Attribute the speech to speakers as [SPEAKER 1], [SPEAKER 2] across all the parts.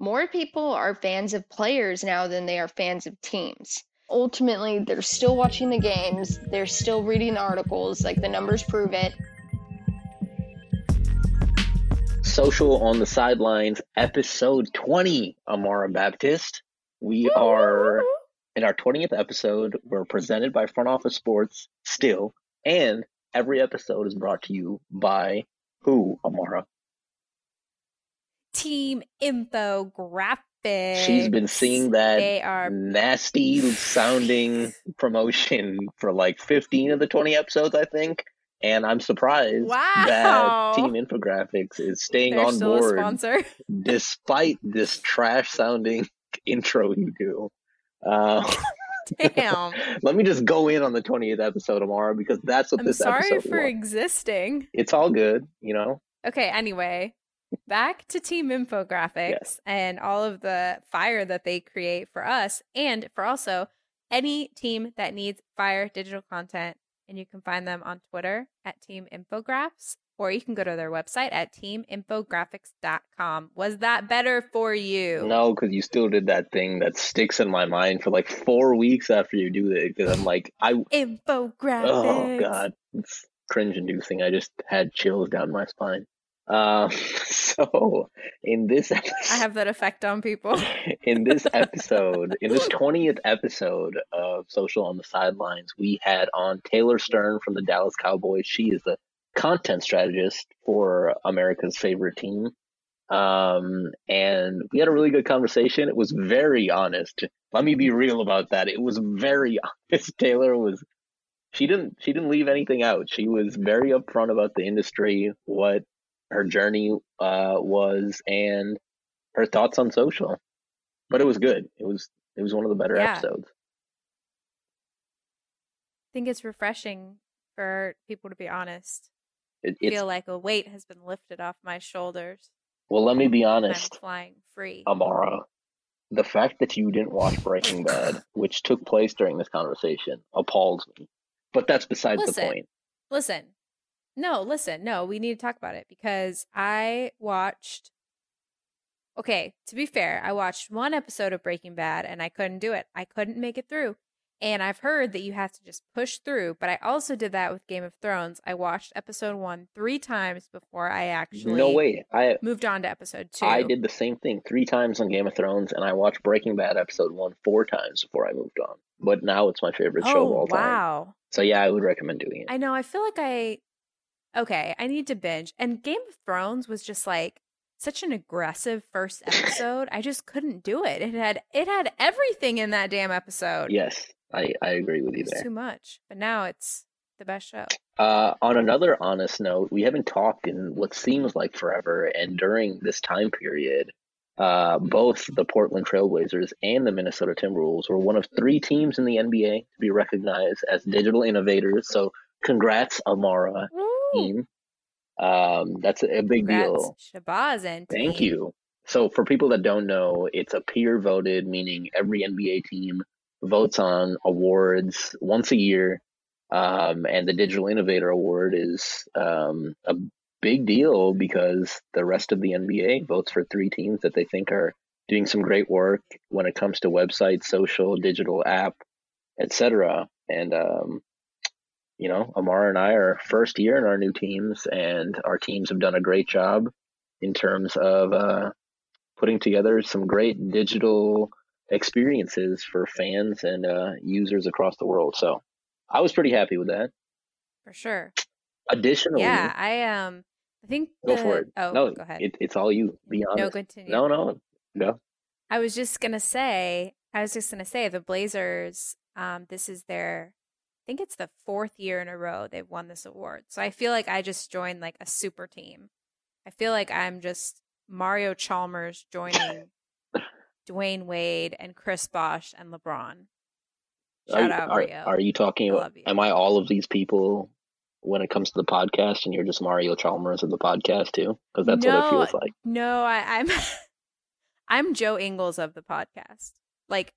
[SPEAKER 1] more people are fans of players now than they are fans of teams. Ultimately, they're still watching the games, they're still reading the articles, like the numbers prove it.
[SPEAKER 2] Social on the Sidelines, episode 20, Amara Baptist. We are in our 20th episode. We're presented by Front Office Sports still, and every episode is brought to you by who, Amara?
[SPEAKER 3] Team infographic.
[SPEAKER 2] She's been seeing that
[SPEAKER 3] They are
[SPEAKER 2] nasty sounding promotion for like 15 of the 20 episodes, I think. And I'm surprised
[SPEAKER 3] Wow.
[SPEAKER 2] that Team Infographics is staying
[SPEAKER 3] they're
[SPEAKER 2] on board
[SPEAKER 3] sponsor.
[SPEAKER 2] despite this trash sounding intro you do. Uh,
[SPEAKER 3] Damn.
[SPEAKER 2] let me just go in on the 20th episode tomorrow because that's what
[SPEAKER 3] I'm
[SPEAKER 2] this
[SPEAKER 3] sorry
[SPEAKER 2] episode
[SPEAKER 3] for
[SPEAKER 2] was.
[SPEAKER 3] existing.
[SPEAKER 2] It's all good, you know.
[SPEAKER 3] Okay, anyway, back to Team Infographics and all of the fire that they create for us and for also any team that needs fire digital content. And you can find them on Twitter at Team Infographs, or you can go to their website at teaminfographics.com. Was that better for you?
[SPEAKER 2] No, because you still did that thing that sticks in my mind for like four weeks after you do it. Because I'm like, I
[SPEAKER 3] Infographics.
[SPEAKER 2] Oh god, it's cringe-inducing. I just had chills down my spine. Um, so in this episode,
[SPEAKER 3] I have that effect on people.
[SPEAKER 2] in this episode, in this twentieth episode of Social on the Sidelines, we had on Taylor Stern from the Dallas Cowboys. She is the content strategist for America's favorite team. Um, and we had a really good conversation. It was very honest. Let me be real about that. It was very honest. Taylor was she didn't she didn't leave anything out. She was very upfront about the industry, what her journey uh, was, and her thoughts on social. But it was good. It was it was one of the better
[SPEAKER 3] Yeah.
[SPEAKER 2] episodes.
[SPEAKER 3] I think it's refreshing for people to be honest.
[SPEAKER 2] It,
[SPEAKER 3] I feel like a weight has been lifted off my shoulders.
[SPEAKER 2] well. Let me be
[SPEAKER 3] and I'm
[SPEAKER 2] honest,
[SPEAKER 3] flying free.
[SPEAKER 2] Amara. The fact that you didn't watch Breaking Bad, which took place during this conversation, appalls me. But that's besides the point.
[SPEAKER 3] Listen, no, listen, no, we need to talk about it because I watched. Okay, to be fair, I watched one episode of Breaking Bad and I couldn't do it. I couldn't make it through. And I've heard that you have to just push through, but I also did that with Game of Thrones. I watched episode one three times before I actually
[SPEAKER 2] No way. I
[SPEAKER 3] moved on to episode two.
[SPEAKER 2] I did the same thing three times on Game of Thrones, and I watched Breaking Bad episode one four times before I moved on. But now it's my favorite show of
[SPEAKER 3] Oh,
[SPEAKER 2] all time.
[SPEAKER 3] wow.
[SPEAKER 2] So yeah, I would recommend doing it.
[SPEAKER 3] I know. I feel like I okay. I need to binge. And Game of Thrones was just like such an aggressive first episode. I just couldn't do it. It had it had everything in that damn episode.
[SPEAKER 2] Yes, I, I agree with you there.
[SPEAKER 3] too much. But now it's the best show.
[SPEAKER 2] Uh, on another honest note, we haven't talked in what seems like forever, and during this time period, uh, both the Portland Trailblazers and the Minnesota Timberwolves were one of three teams in the NBA to be recognized as digital innovators. So, congrats, Amara
[SPEAKER 3] Woo!
[SPEAKER 2] Team. Um, that's a, a big deal.
[SPEAKER 3] Shabazz and
[SPEAKER 2] Thank
[SPEAKER 3] team.
[SPEAKER 2] you. So, for people that don't know, it's a peer voted, meaning every NBA team votes on awards once a year. Um, and the Digital Innovator Award is um, a big deal because the rest of the NBA votes for three teams that they think are doing some great work when it comes to website, social, digital app, etc. And um, you know, Amar and I are first year in our new teams, and our teams have done a great job in terms of uh, putting together some great digital experiences for fans and uh, users across the world. So I was pretty happy with that.
[SPEAKER 3] For sure.
[SPEAKER 2] Additionally,
[SPEAKER 3] Yeah, I um I think
[SPEAKER 2] go
[SPEAKER 3] the-
[SPEAKER 2] for it.
[SPEAKER 3] Oh,
[SPEAKER 2] no,
[SPEAKER 3] go ahead.
[SPEAKER 2] It, it's all you. Be honest.
[SPEAKER 3] no, continue.
[SPEAKER 2] no, no, no.
[SPEAKER 3] I was just gonna say, I was just gonna say, the Blazers. Um, this is their, think it's the fourth year in a row they've won this award. So I feel like I just joined like a super team. I feel like I'm just Mario Chalmers joining Dwyane Wade and Chris Bosh and LeBron. Shout
[SPEAKER 2] you,
[SPEAKER 3] out
[SPEAKER 2] are,
[SPEAKER 3] Rio.
[SPEAKER 2] are you talking about?
[SPEAKER 3] you.
[SPEAKER 2] Am I all of these people when it comes to the podcast, and you're just Mario Chalmers of the podcast too? Because that's what it feels like.
[SPEAKER 3] No, I, I'm I'm Joe Ingles of the podcast. Like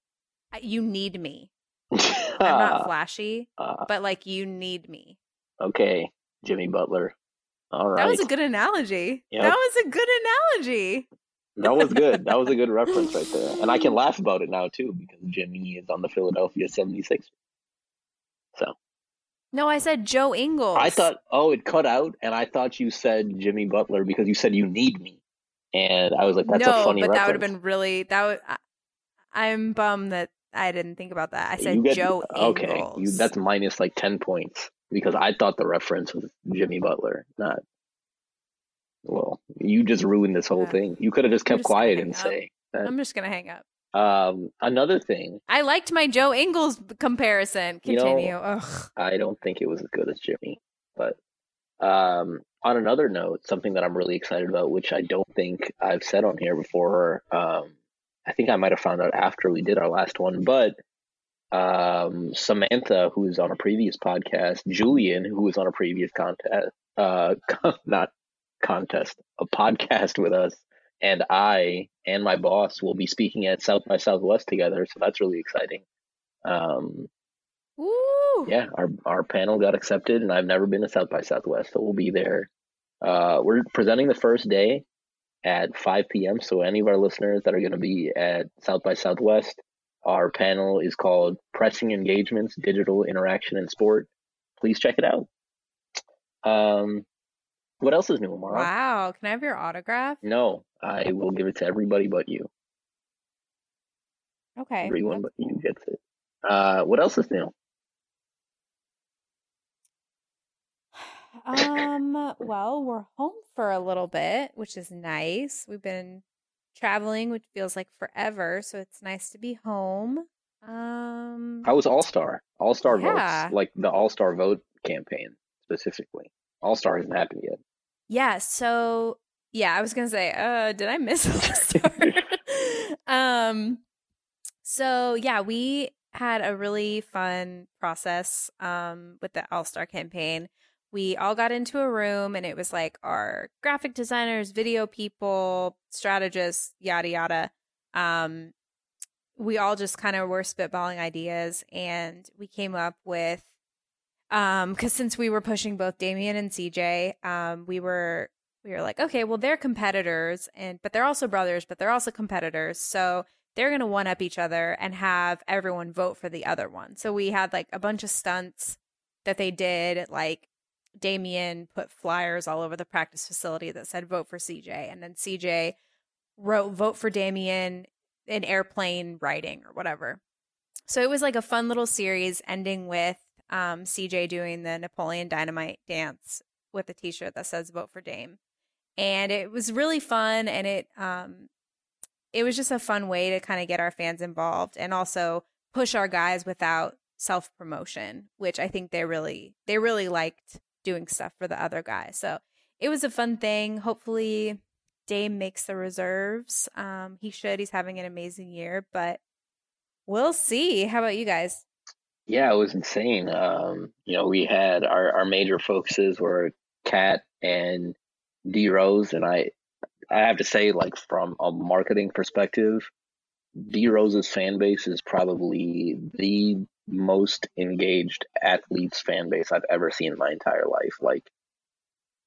[SPEAKER 3] you need me. I'm not flashy,
[SPEAKER 2] Uh,
[SPEAKER 3] but like you need me.
[SPEAKER 2] okay, Jimmy Butler. All right.
[SPEAKER 3] That was a good analogy.
[SPEAKER 2] Yep.
[SPEAKER 3] That was a good analogy.
[SPEAKER 2] that was good. That was a good reference right there. And I can laugh about it now too because Jimmy is on the Philadelphia 76ers. So.
[SPEAKER 3] No, I said Joe Ingles.
[SPEAKER 2] I thought, oh, it cut out, and I thought you said Jimmy Butler because you said you need me, and I was like, that's
[SPEAKER 3] no,
[SPEAKER 2] a funny.
[SPEAKER 3] but
[SPEAKER 2] reference.
[SPEAKER 3] that would have been really that would. I, am bummed that I didn't think about that. I said get, Joe okay, Ingles.
[SPEAKER 2] Okay, that's minus like ten points because I thought the reference was Jimmy Butler, not. Well, you just ruined this whole yeah. thing. You could have just kept just quiet and up. say.
[SPEAKER 3] That. I'm just gonna hang up.
[SPEAKER 2] Um, another thing.
[SPEAKER 3] I liked my Joe Ingles comparison. Continue. You know,
[SPEAKER 2] I don't think it was as good as Jimmy, but um, on another note, something that I'm really excited about, which I don't think I've said on here before. Um, I think I might have found out after we did our last one, but um, Samantha, who was on a previous podcast, Julian, who was on a previous contest, uh, not contest, a podcast with us, and I and my boss will be speaking at South by Southwest together. So that's really exciting. Um,
[SPEAKER 3] Ooh.
[SPEAKER 2] Yeah, our our panel got accepted, and I've never been to South by Southwest, so we'll be there. Uh, we're presenting the first day at 5 p.m. So any of our listeners that are going to be at South by Southwest, our panel is called Pressing Engagements: Digital Interaction in Sport. Please check it out. Um, what else is new, Amara?
[SPEAKER 3] Wow, can I have your autograph?
[SPEAKER 2] No, I will give it to everybody but you.
[SPEAKER 3] Okay.
[SPEAKER 2] Everyone but you gets it. Uh, what else is new?
[SPEAKER 3] Um, well, we're home for a little bit, which is nice. We've been traveling, which feels like forever, so it's nice to be home. Um,
[SPEAKER 2] How was All Star? All Star yeah. votes, like the All Star vote campaign specifically. All Star hasn't happened yet.
[SPEAKER 3] Yeah, so yeah, I was gonna say, uh, did I miss All Star? um, so yeah, we had a really fun process um with the All Star campaign we all got into a room and it was like our graphic designers, video people, strategists, yada yada. Um, we all just kind of were spitballing ideas and we came up with um because since we were pushing both Damian and CJ, um, we were we were like, okay, well they're competitors and but they're also brothers, but they're also competitors. So they're gonna one up each other and have everyone vote for the other one. So we had like a bunch of stunts that they did, like Damian put flyers all over the practice facility that said vote for CJ. And then CJ wrote vote for Damian in airplane writing or whatever. So it was like a fun little series ending with um, CJ doing the Napoleon Dynamite dance with a t shirt that says vote for Dame. And it was really fun and it um it was just a fun way to kind of get our fans involved and also push our guys without self promotion, which I think they really they really liked doing stuff for the other guy. So it was a fun thing. Hopefully, Dame makes the reserves. Um, he should. He's having an amazing year, but we'll see. How about you guys?
[SPEAKER 2] Yeah, it was insane. Um, you know, we had our, our major focuses were KAT and D Rose, and I I have to say, like from a marketing perspective, D Rose's fan base is probably the most engaged athletes fan base I've ever seen in my entire life. Like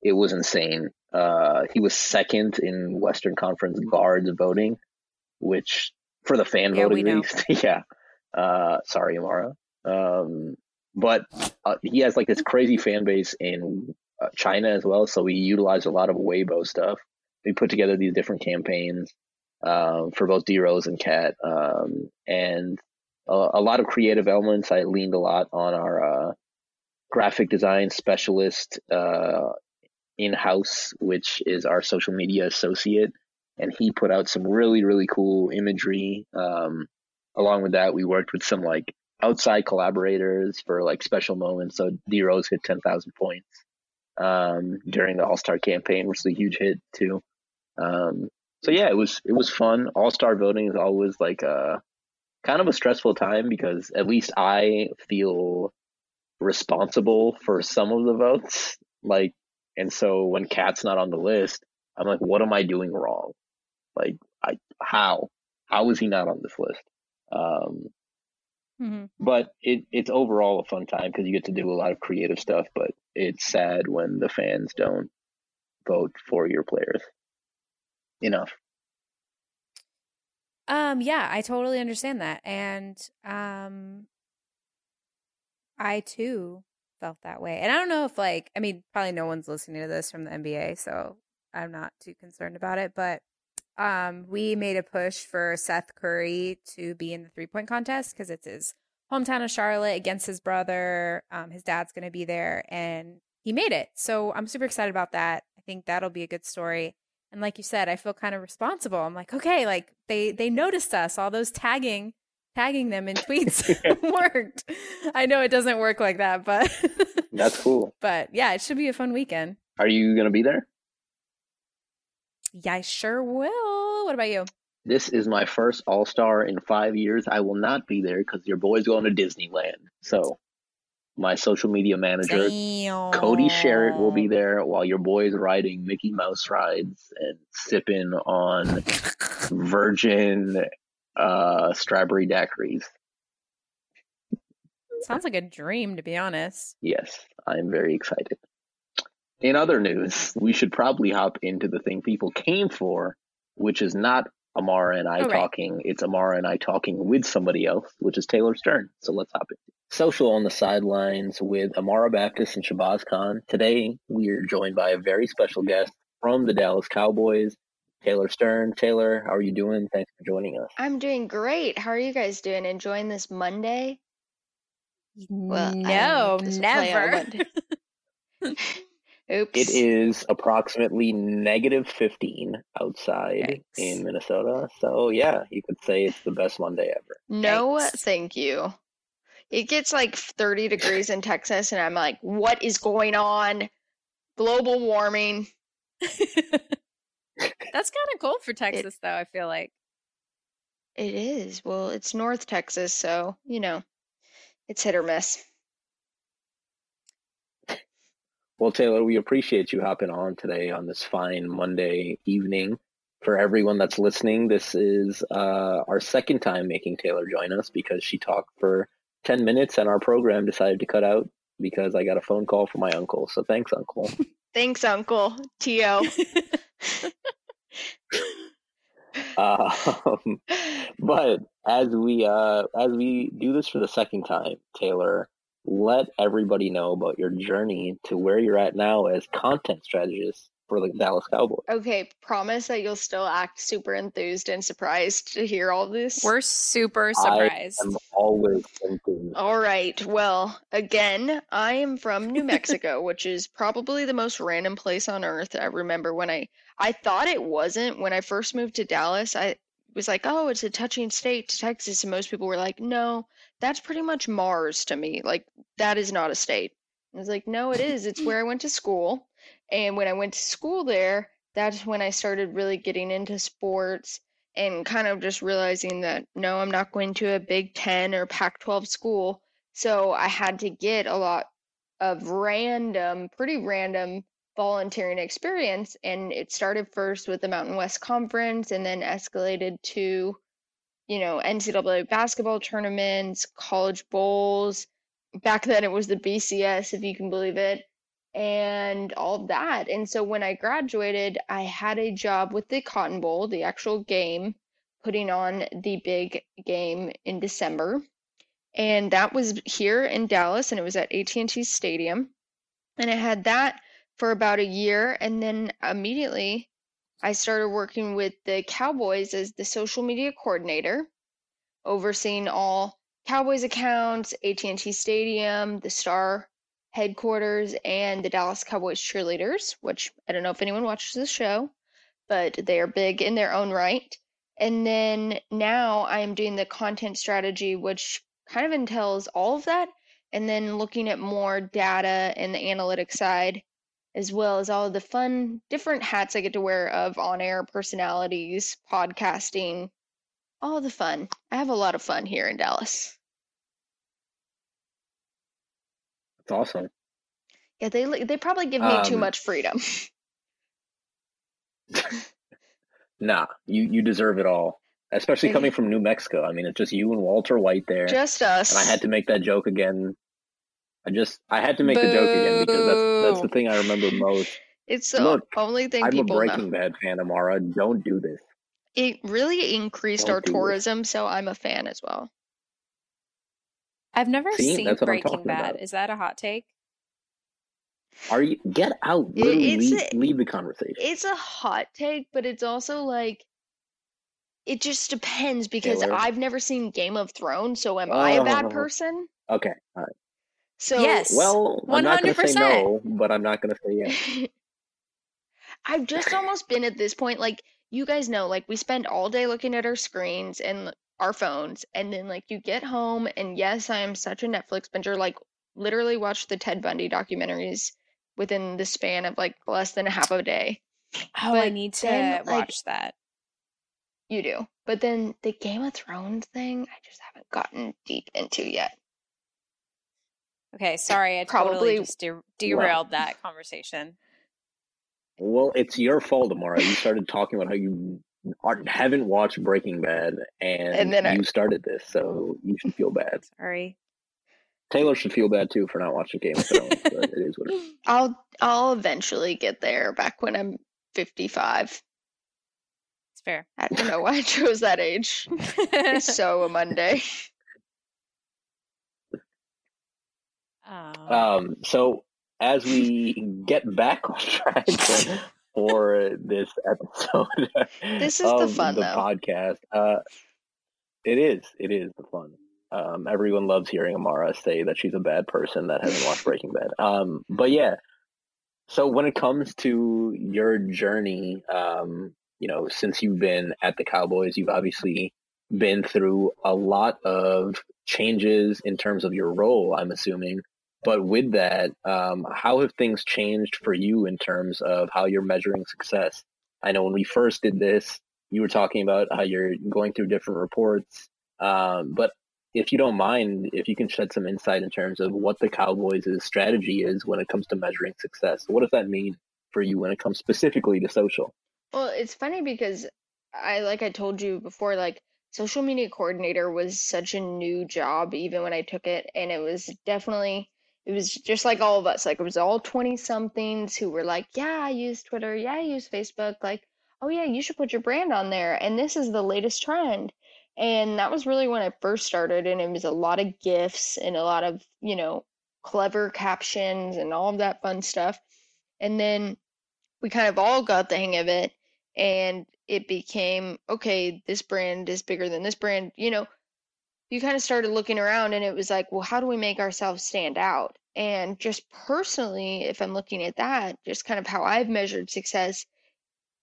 [SPEAKER 2] it was insane. Uh, he was second in Western Conference guards voting, which for the fan yeah, voting at least, yeah. Uh, sorry, Amara. Um, but uh, he has like this crazy fan base in uh, China as well. So we utilized a lot of Weibo stuff. We put together these different campaigns um, for both D Rose and KAT, um, and a, a, lot of creative elements. I leaned a lot on our uh, graphic design specialist uh, in house, which is our social media associate, and he put out some really really cool imagery. Um, along with that, we worked with some like outside collaborators for like special moments. So D Rose hit ten thousand points um, during the All Star campaign, which is a huge hit too. Um, so yeah, it was it was fun. All Star voting is always like a kind of a stressful time because at least I feel responsible for some of the votes. Like, and so when KAT's not on the list, I'm like, what am I doing wrong? Like, I how how is he not on this list? Um, mm-hmm. But it it's overall a fun time because you get to do a lot of creative stuff. But it's sad when the fans don't vote for your players enough.
[SPEAKER 3] Um, yeah, I totally understand that. And um I too felt that way. And I don't know if like I mean, probably no one's listening to this from the NBA, so I'm not too concerned about it, but um we made a push for Seth Curry to be in the three-point contest cuz it's his hometown of Charlotte against his brother. Um his dad's going to be there and he made it. So I'm super excited about that. I think that'll be a good story. And like you said, I feel kind of responsible. I'm like, okay, like they they noticed us. All those tagging tagging them in tweets worked. I know it doesn't work like that, but
[SPEAKER 2] that's cool.
[SPEAKER 3] But yeah, it should be a fun weekend.
[SPEAKER 2] Are you going to be there?
[SPEAKER 3] Yeah, I sure will. What about you?
[SPEAKER 2] This is my first All Star in five years. I will not be there because your boy's going to Disneyland. So my social media manager, Damn. Cody Sherritt, will be there while your boy's riding Mickey Mouse rides and sipping on virgin uh, strawberry daiquiris.
[SPEAKER 3] Sounds like a dream, to be honest.
[SPEAKER 2] Yes, I'm very excited. In other news, we should probably hop into the thing people came for, which is not Amara and I oh, talking. Right. It's Amara and I talking with somebody else, which is Taylor Stern. So let's hop in. Social on the sidelines with Amara Baptist and Shabazz Khan. Today, we are joined by a very special guest from the Dallas Cowboys, Taylor Stern. Taylor, how are you doing? Thanks for joining us.
[SPEAKER 1] I'm doing great. How are you guys doing? Enjoying this Monday?
[SPEAKER 3] Well, no, never.
[SPEAKER 1] Oops.
[SPEAKER 2] It is approximately negative 15 outside Yikes. in Minnesota. So, yeah, you could say it's the best Monday ever.
[SPEAKER 1] No, Yikes. thank you. It gets like 30 degrees in Texas, and I'm like, what is going on? Global warming.
[SPEAKER 3] That's kind of cold for Texas, it, though, I feel like.
[SPEAKER 1] It is. Well, it's North Texas, so, you know, it's hit or miss.
[SPEAKER 2] Well, Taylor, we appreciate you hopping on today on this fine Monday evening. For everyone that's listening, this is uh, our second time making Taylor join us because she talked for 10 minutes and our program decided to cut out because I got a phone call from my uncle. So thanks, Uncle.
[SPEAKER 1] thanks, Uncle. T.O.
[SPEAKER 2] um, but as we uh, as we do this for the second time, Taylor, let everybody know about your journey to where you're at now as content strategist for the Dallas Cowboys.
[SPEAKER 1] Okay, promise that you'll still act super enthused and surprised to hear all this.
[SPEAKER 3] We're super surprised.
[SPEAKER 2] I am always enthused.
[SPEAKER 1] All right. Well, again, I am from New Mexico, which is probably the most random place on earth. I remember when I I thought it wasn't when I first moved to Dallas. I was like, "Oh, it's a touching state to Texas." And most people were like, "No, that's pretty much Mars to me. Like that is not a state." I was like, "No, it is. It's where I went to school." And when I went to school there, that's when I started really getting into sports and kind of just realizing that no, I'm not going to a Big 10 or Pac 12 school. So I had to get a lot of random, pretty random volunteering experience. And it started first with the Mountain West Conference and then escalated to, you know, NCAA basketball tournaments, college bowls. Back then it was the BCS, if you can believe it, and all that. And so when I graduated, I had a job with the Cotton Bowl, the actual game, putting on the big game in December. And that was here in Dallas and it was at AT&T Stadium. And I had that for about a year and then immediately I started working with the Cowboys as the social media coordinator, overseeing all Cowboys accounts, AT&T Stadium, the Star headquarters, and the Dallas Cowboys cheerleaders, which I don't know if anyone watches the show, but they are big in their own right. And then now I am doing the content strategy, which kind of entails all of that, and then looking at more data and the analytics side as well as all of the fun different hats I get to wear of on air personalities, podcasting, all the fun. I have a lot of fun here in Dallas.
[SPEAKER 2] That's awesome.
[SPEAKER 1] Yeah, they they probably give me um, too much freedom.
[SPEAKER 2] nah, you you deserve it all. Especially coming from New Mexico. I mean, it's just you and Walter White there.
[SPEAKER 1] Just us.
[SPEAKER 2] And I had to make that joke again I just I had to make Boo. the joke again because that's that's the thing I remember most.
[SPEAKER 1] It's the Look, only thing
[SPEAKER 2] I'm
[SPEAKER 1] people
[SPEAKER 2] a Breaking know. Bad fan, Amara. Don't do this.
[SPEAKER 1] it really increased our
[SPEAKER 2] Don't do it.
[SPEAKER 1] tourism, so I'm a fan as well.
[SPEAKER 3] I've never
[SPEAKER 2] See,
[SPEAKER 3] seen
[SPEAKER 2] that's what I'm
[SPEAKER 3] Breaking Bad.
[SPEAKER 2] about.
[SPEAKER 3] Is that a hot take?
[SPEAKER 2] Are you get out?
[SPEAKER 1] It-
[SPEAKER 2] Literally
[SPEAKER 1] it's
[SPEAKER 2] leave,
[SPEAKER 1] a-
[SPEAKER 2] leave the conversation.
[SPEAKER 1] It's a hot take, but it's also like it just depends because
[SPEAKER 2] Taylor?
[SPEAKER 1] I've never seen Game of Thrones, so am I a bad
[SPEAKER 2] Oh.
[SPEAKER 1] person?
[SPEAKER 2] Okay, all right.
[SPEAKER 1] So
[SPEAKER 3] Yes.
[SPEAKER 2] Well, I'm not going to say
[SPEAKER 3] 100%.
[SPEAKER 2] no, but I'm not going to say yes.
[SPEAKER 1] I've just almost been at this point, like you guys know, like we spend all day looking at our screens and our phones, and then like you get home, and yes, I am such a Netflix binger, like literally watch the Ted Bundy documentaries within the span of like less than a half of a day.
[SPEAKER 3] Oh, I need to
[SPEAKER 1] then, like-
[SPEAKER 3] watch that.
[SPEAKER 1] You do. But then the Game of Thrones thing, I just haven't gotten deep into yet.
[SPEAKER 3] Okay, sorry, I totally
[SPEAKER 1] Probably-
[SPEAKER 3] just de- derailed that conversation.
[SPEAKER 2] Well, it's your fault, Amara. You started talking about how you are, haven't watched Breaking Bad, and,
[SPEAKER 1] And then I-
[SPEAKER 2] you started this, so you should feel bad.
[SPEAKER 3] Sorry.
[SPEAKER 2] Taylor should feel bad too for not watching Game of Thrones, but it is what it is.
[SPEAKER 1] I'll I'll eventually get there back when I'm 55.
[SPEAKER 3] It's fair.
[SPEAKER 1] I don't know why I chose that age. It's so a Monday.
[SPEAKER 3] Um,
[SPEAKER 2] Um, so as we get back on track for this episode,
[SPEAKER 1] This is the
[SPEAKER 2] of
[SPEAKER 1] fun,
[SPEAKER 2] the
[SPEAKER 1] though.
[SPEAKER 2] podcast, uh, it is, it is the fun. Um, everyone loves hearing Amara say that she's a bad person that hasn't watched Breaking Bad. Um, but yeah, so when it comes to your journey, um, you know, since you've been at the Cowboys, you've obviously been through a lot of changes in terms of your role, I'm assuming. But with that, um, how have things changed for you in terms of how you're measuring success? I know when we first did this, you were talking about how you're going through different reports. Um, but if you don't mind, if you can shed some insight in terms of what the Cowboys' strategy is when it comes to measuring success, what does that mean for you when it comes specifically to social?
[SPEAKER 1] Well, it's funny because I like I told you before, like social media coordinator was such a new job even when I took it, and it was definitely it was just like all of us, like it was all 20 somethings who were like, Yeah, I use Twitter, yeah, I use Facebook, like, oh yeah, you should put your brand on there, and this is the latest trend. And that was really when I first started, and it was a lot of gifts and a lot of, you know, clever captions and all of that fun stuff. And then we kind of all got the hang of it and it became okay this brand is bigger than this brand you know you kind of started looking around and it was like well how do we make ourselves stand out? And just personally if i'm looking at that just kind of how i've measured success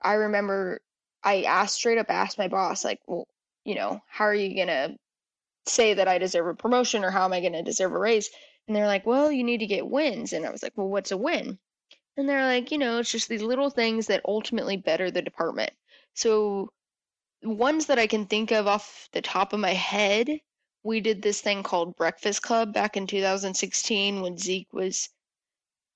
[SPEAKER 1] i remember i asked straight up asked my boss like well you know how are you gonna say that i deserve a promotion or how am i gonna deserve a raise? And they're like well you need to get wins. And i was like well what's a win? And they're like, you know, it's just these little things that ultimately better the department. So, ones that I can think of off the top of my head, we did this thing called Breakfast Club back in 2016 when Zeke was,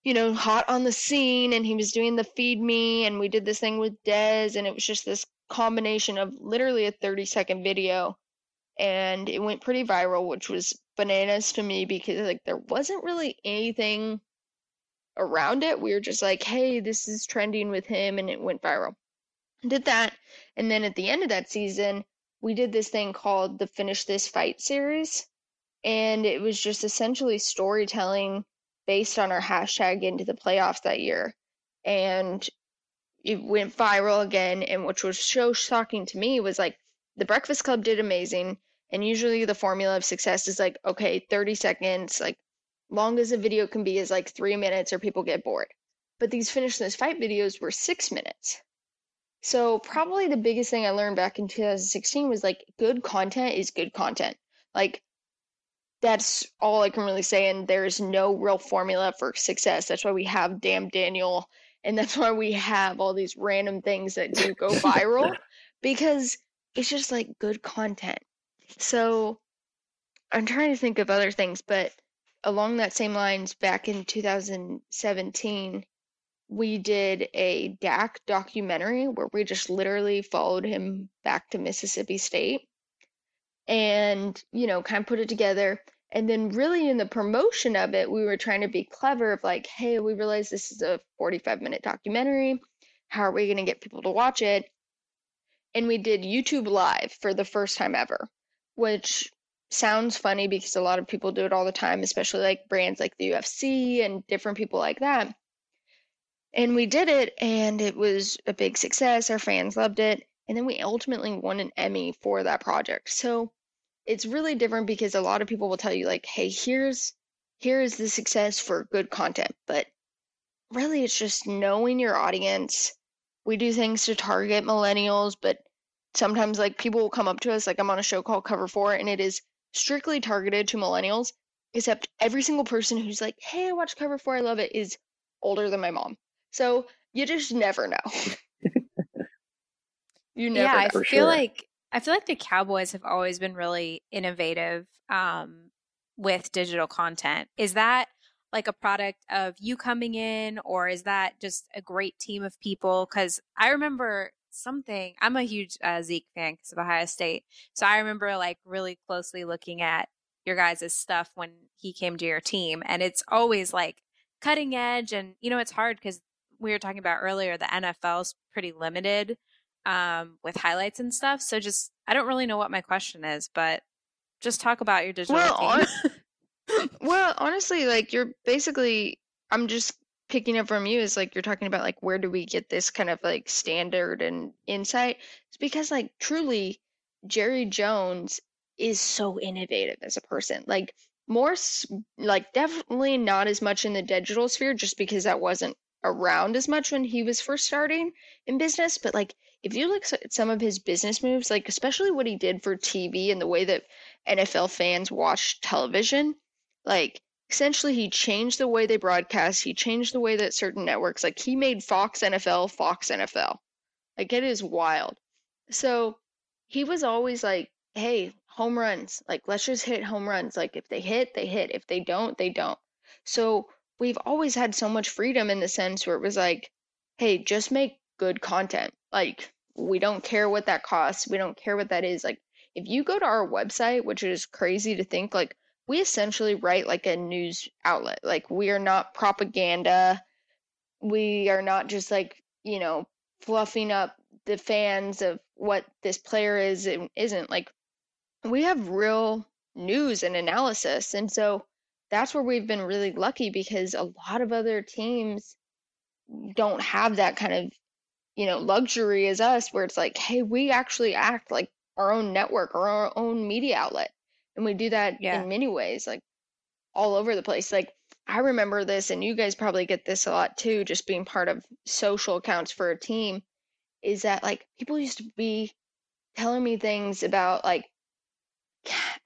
[SPEAKER 1] you know, hot on the scene and he was doing the feed me. And we did this thing with Dez, and it was just this combination of literally a 30 second video. And it went pretty viral, which was bananas to me because, like, there wasn't really anything around it. We were just like, hey, this is trending with him, and it went viral. Did that. And then at the end of that season, we did this thing called the Finish This Fight series. And it was just essentially storytelling based on our hashtag into the playoffs that year. And it went viral again. And which was so shocking to me was like the Breakfast Club did amazing. And usually the formula of success is like, okay, 30 seconds, like long as a video can be is like three minutes or people get bored. But these finish this fight videos were six minutes. So probably the biggest thing I learned back in 2016 was like good content is good content. Like that's all I can really say. And there's no real formula for success. That's why we have Damn Daniel, and that's why we have all these random things that do go viral because it's just like good content. So I'm trying to think of other things, but along that same lines, back in 2017, we did a Dak documentary where we just literally followed him back to Mississippi State and, you know, kind of put it together. And then, really, in the promotion of it, we were trying to be clever of like, hey, we realize this is a 45 minute documentary. How are we going to get people to watch it? and we did YouTube Live for the first time ever, which sounds funny because a lot of people do it all the time, especially like brands like the UFC and different people like that. And we did it, and it was a big success. Our fans loved it. And then we ultimately won an Emmy for that project. So it's really different because a lot of people will tell you, like, hey, here's here's the success for good content. But really, it's just knowing your audience. We do things to target millennials, but sometimes like people will come up to us like i'm on a show called cover four and it is strictly targeted to millennials except every single person who's like hey i watch cover four i love it is older than my mom so you just never know
[SPEAKER 3] you never yeah know. i feel sure. like i feel like the cowboys have always been really innovative um, with digital content is that like a product of you coming in or is that just a great team of people because i remember something. I'm a huge uh, Zeke fan because of Ohio State, so I remember like really closely looking at your guys' stuff when he came to your team, and it's always like cutting edge. And you know, it's hard because we were talking about earlier, the NFL's pretty limited um, with highlights and stuff. So just I don't really know what my question is, but just talk about your digital well,
[SPEAKER 1] on- well, honestly, like you're basically I'm just picking up from you is like you're talking about like where do we get this kind of like standard and insight? It's because like truly jerry jones is so innovative as a person. Like more like definitely not as much in the digital sphere just because that wasn't around as much when he was first starting in business but like if you look at some of his business moves like especially what he did for tv and the way that nfl fans watch television like essentially he changed the way they broadcast he changed the way that certain networks like he made fox nfl fox nfl like it is wild. So he was always like hey home runs. Like let's just hit home runs. Like if they hit they hit. If they don't they don't. So we've always had so much freedom in the sense where it was like hey just make good content like we don't care what that costs we don't care what that is like if you go to our website which is crazy to think like we essentially write like a news outlet. Like we are not propaganda. We are not just like, you know, fluffing up the fans of what this player is and isn't. Like we have real news and analysis. And so that's where we've been really lucky because a lot of other teams don't have that kind of, you know, luxury as us where it's like, hey, we actually act like our own network or our own media outlet and we do that yeah. in many ways like all over the place like i remember this and you guys probably get this a lot too just being part of social accounts for a team is that like people used to be telling me things about like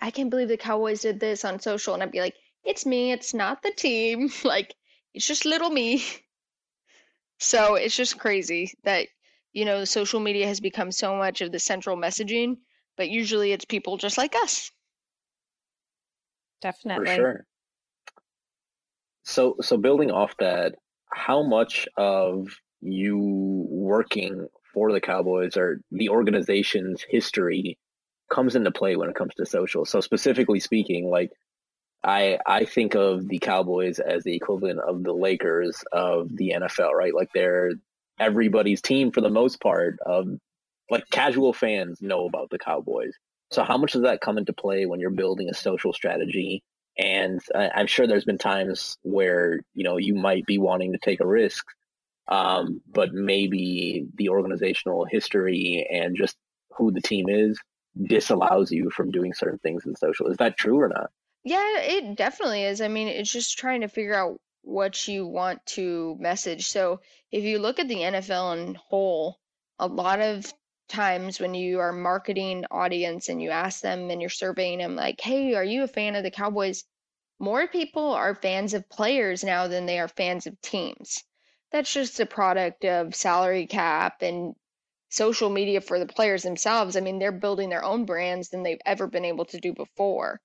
[SPEAKER 1] i can't believe the cowboys did this on social and i'd be like it's me it's not the team like it's just little me so it's just crazy that you know social media has become so much of the central messaging but usually it's people just like us
[SPEAKER 3] Definitely.
[SPEAKER 2] For sure. So so building off that, how much of you working for the Cowboys or the organization's history comes into play when it comes to social? So specifically speaking, like I I think of the Cowboys as the equivalent of the Lakers of the NFL, right? Like they're everybody's team for the most part. Of like casual fans know about the Cowboys. So how much does that come into play when you're building a social strategy? And I'm sure there's been times where you know you might be wanting to take a risk, um, but maybe the organizational history and just who the team is disallows you from doing certain things in social. Is that true or not?
[SPEAKER 1] Yeah, it definitely is. I mean, it's just trying to figure out what you want to message. So if you look at the NFL in whole, a lot of times when you are marketing audience and you ask them and you're surveying them like hey are you a fan of the cowboys more people are fans of players now than they are fans of teams that's just a product of salary cap and social media for the players themselves i mean they're building their own brands than they've ever been able to do before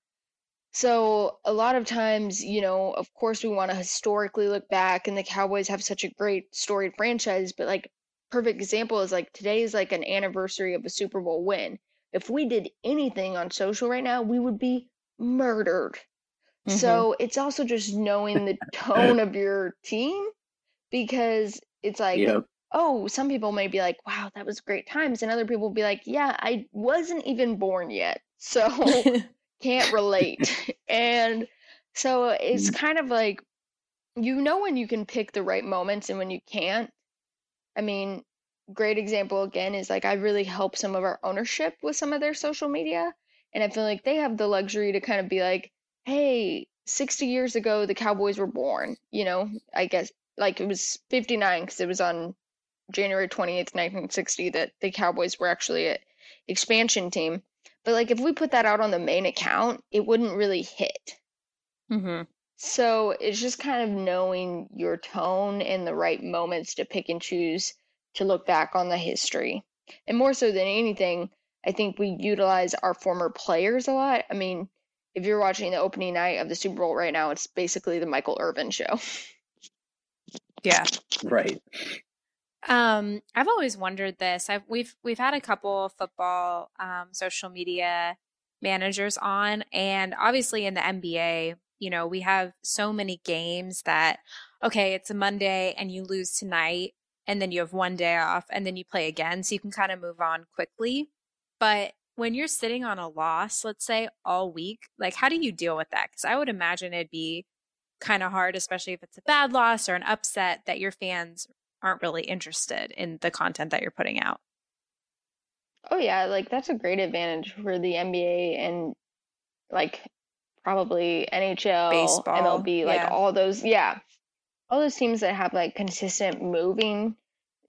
[SPEAKER 1] so a lot of times you know of course we want to historically look back and the cowboys have such a great storied franchise but like perfect example is like today is like an anniversary of a Super Bowl win. If we did anything on social right now, we would be murdered. Mm-hmm. So it's also just knowing the tone of your team because it's like yep. oh, some people may be like, wow, that was great times. And other people will be like, yeah, I wasn't even born yet. So can't relate. and so it's mm. kind of like, you know, when you can pick the right moments and when you can't. I mean, great example again is like, I really help some of our ownership with some of their social media. And I feel like they have the luxury to kind of be like, hey, 60 years ago, the Cowboys were born. You know, I guess like it was 59 because it was on January 28th, 1960, that the Cowboys were actually an expansion team. But like if we put that out on the main account, it wouldn't really hit.
[SPEAKER 3] Mm-hmm.
[SPEAKER 1] So it's just kind of knowing your tone and the right moments to pick and choose to look back on the history. And more so than anything, I think we utilize our former players a lot. I mean, if you're watching the opening night of the Super Bowl right now, it's basically the Michael Irvin show.
[SPEAKER 3] Yeah.
[SPEAKER 2] Right.
[SPEAKER 3] Um, I've always wondered this. I've we've we've had a couple football um, social media managers on, and obviously in the NBA, you know, we have so many games that okay, it's a Monday and you lose tonight, and then you have one day off, and then you play again, so you can kind of move on quickly. But when you're sitting on a loss, let's say all week, like how do you deal with that? Because I would imagine it'd be kind of hard, especially if it's a bad loss or an upset that your fans aren't really interested in the content that you're putting out.
[SPEAKER 1] Oh yeah, like that's a great advantage for the NBA and like probably NHL, Baseball, MLB, like yeah. all those yeah. All those teams that have like consistent moving,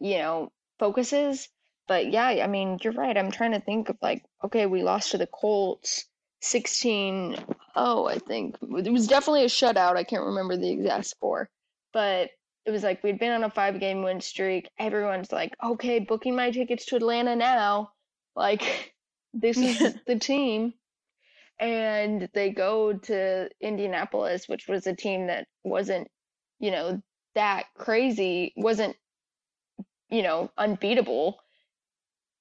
[SPEAKER 1] you know, focuses. But yeah, I mean, you're right. I'm trying to think of like, okay, we lost to the Colts 16 oh, I think. It was definitely a shutout. I can't remember the exact score. But it was like we'd been on a five game win streak. Everyone's like, okay, booking my tickets to Atlanta now. Like, this is the team. And they go to Indianapolis, which was a team that wasn't, you know, that crazy, wasn't, you know, unbeatable.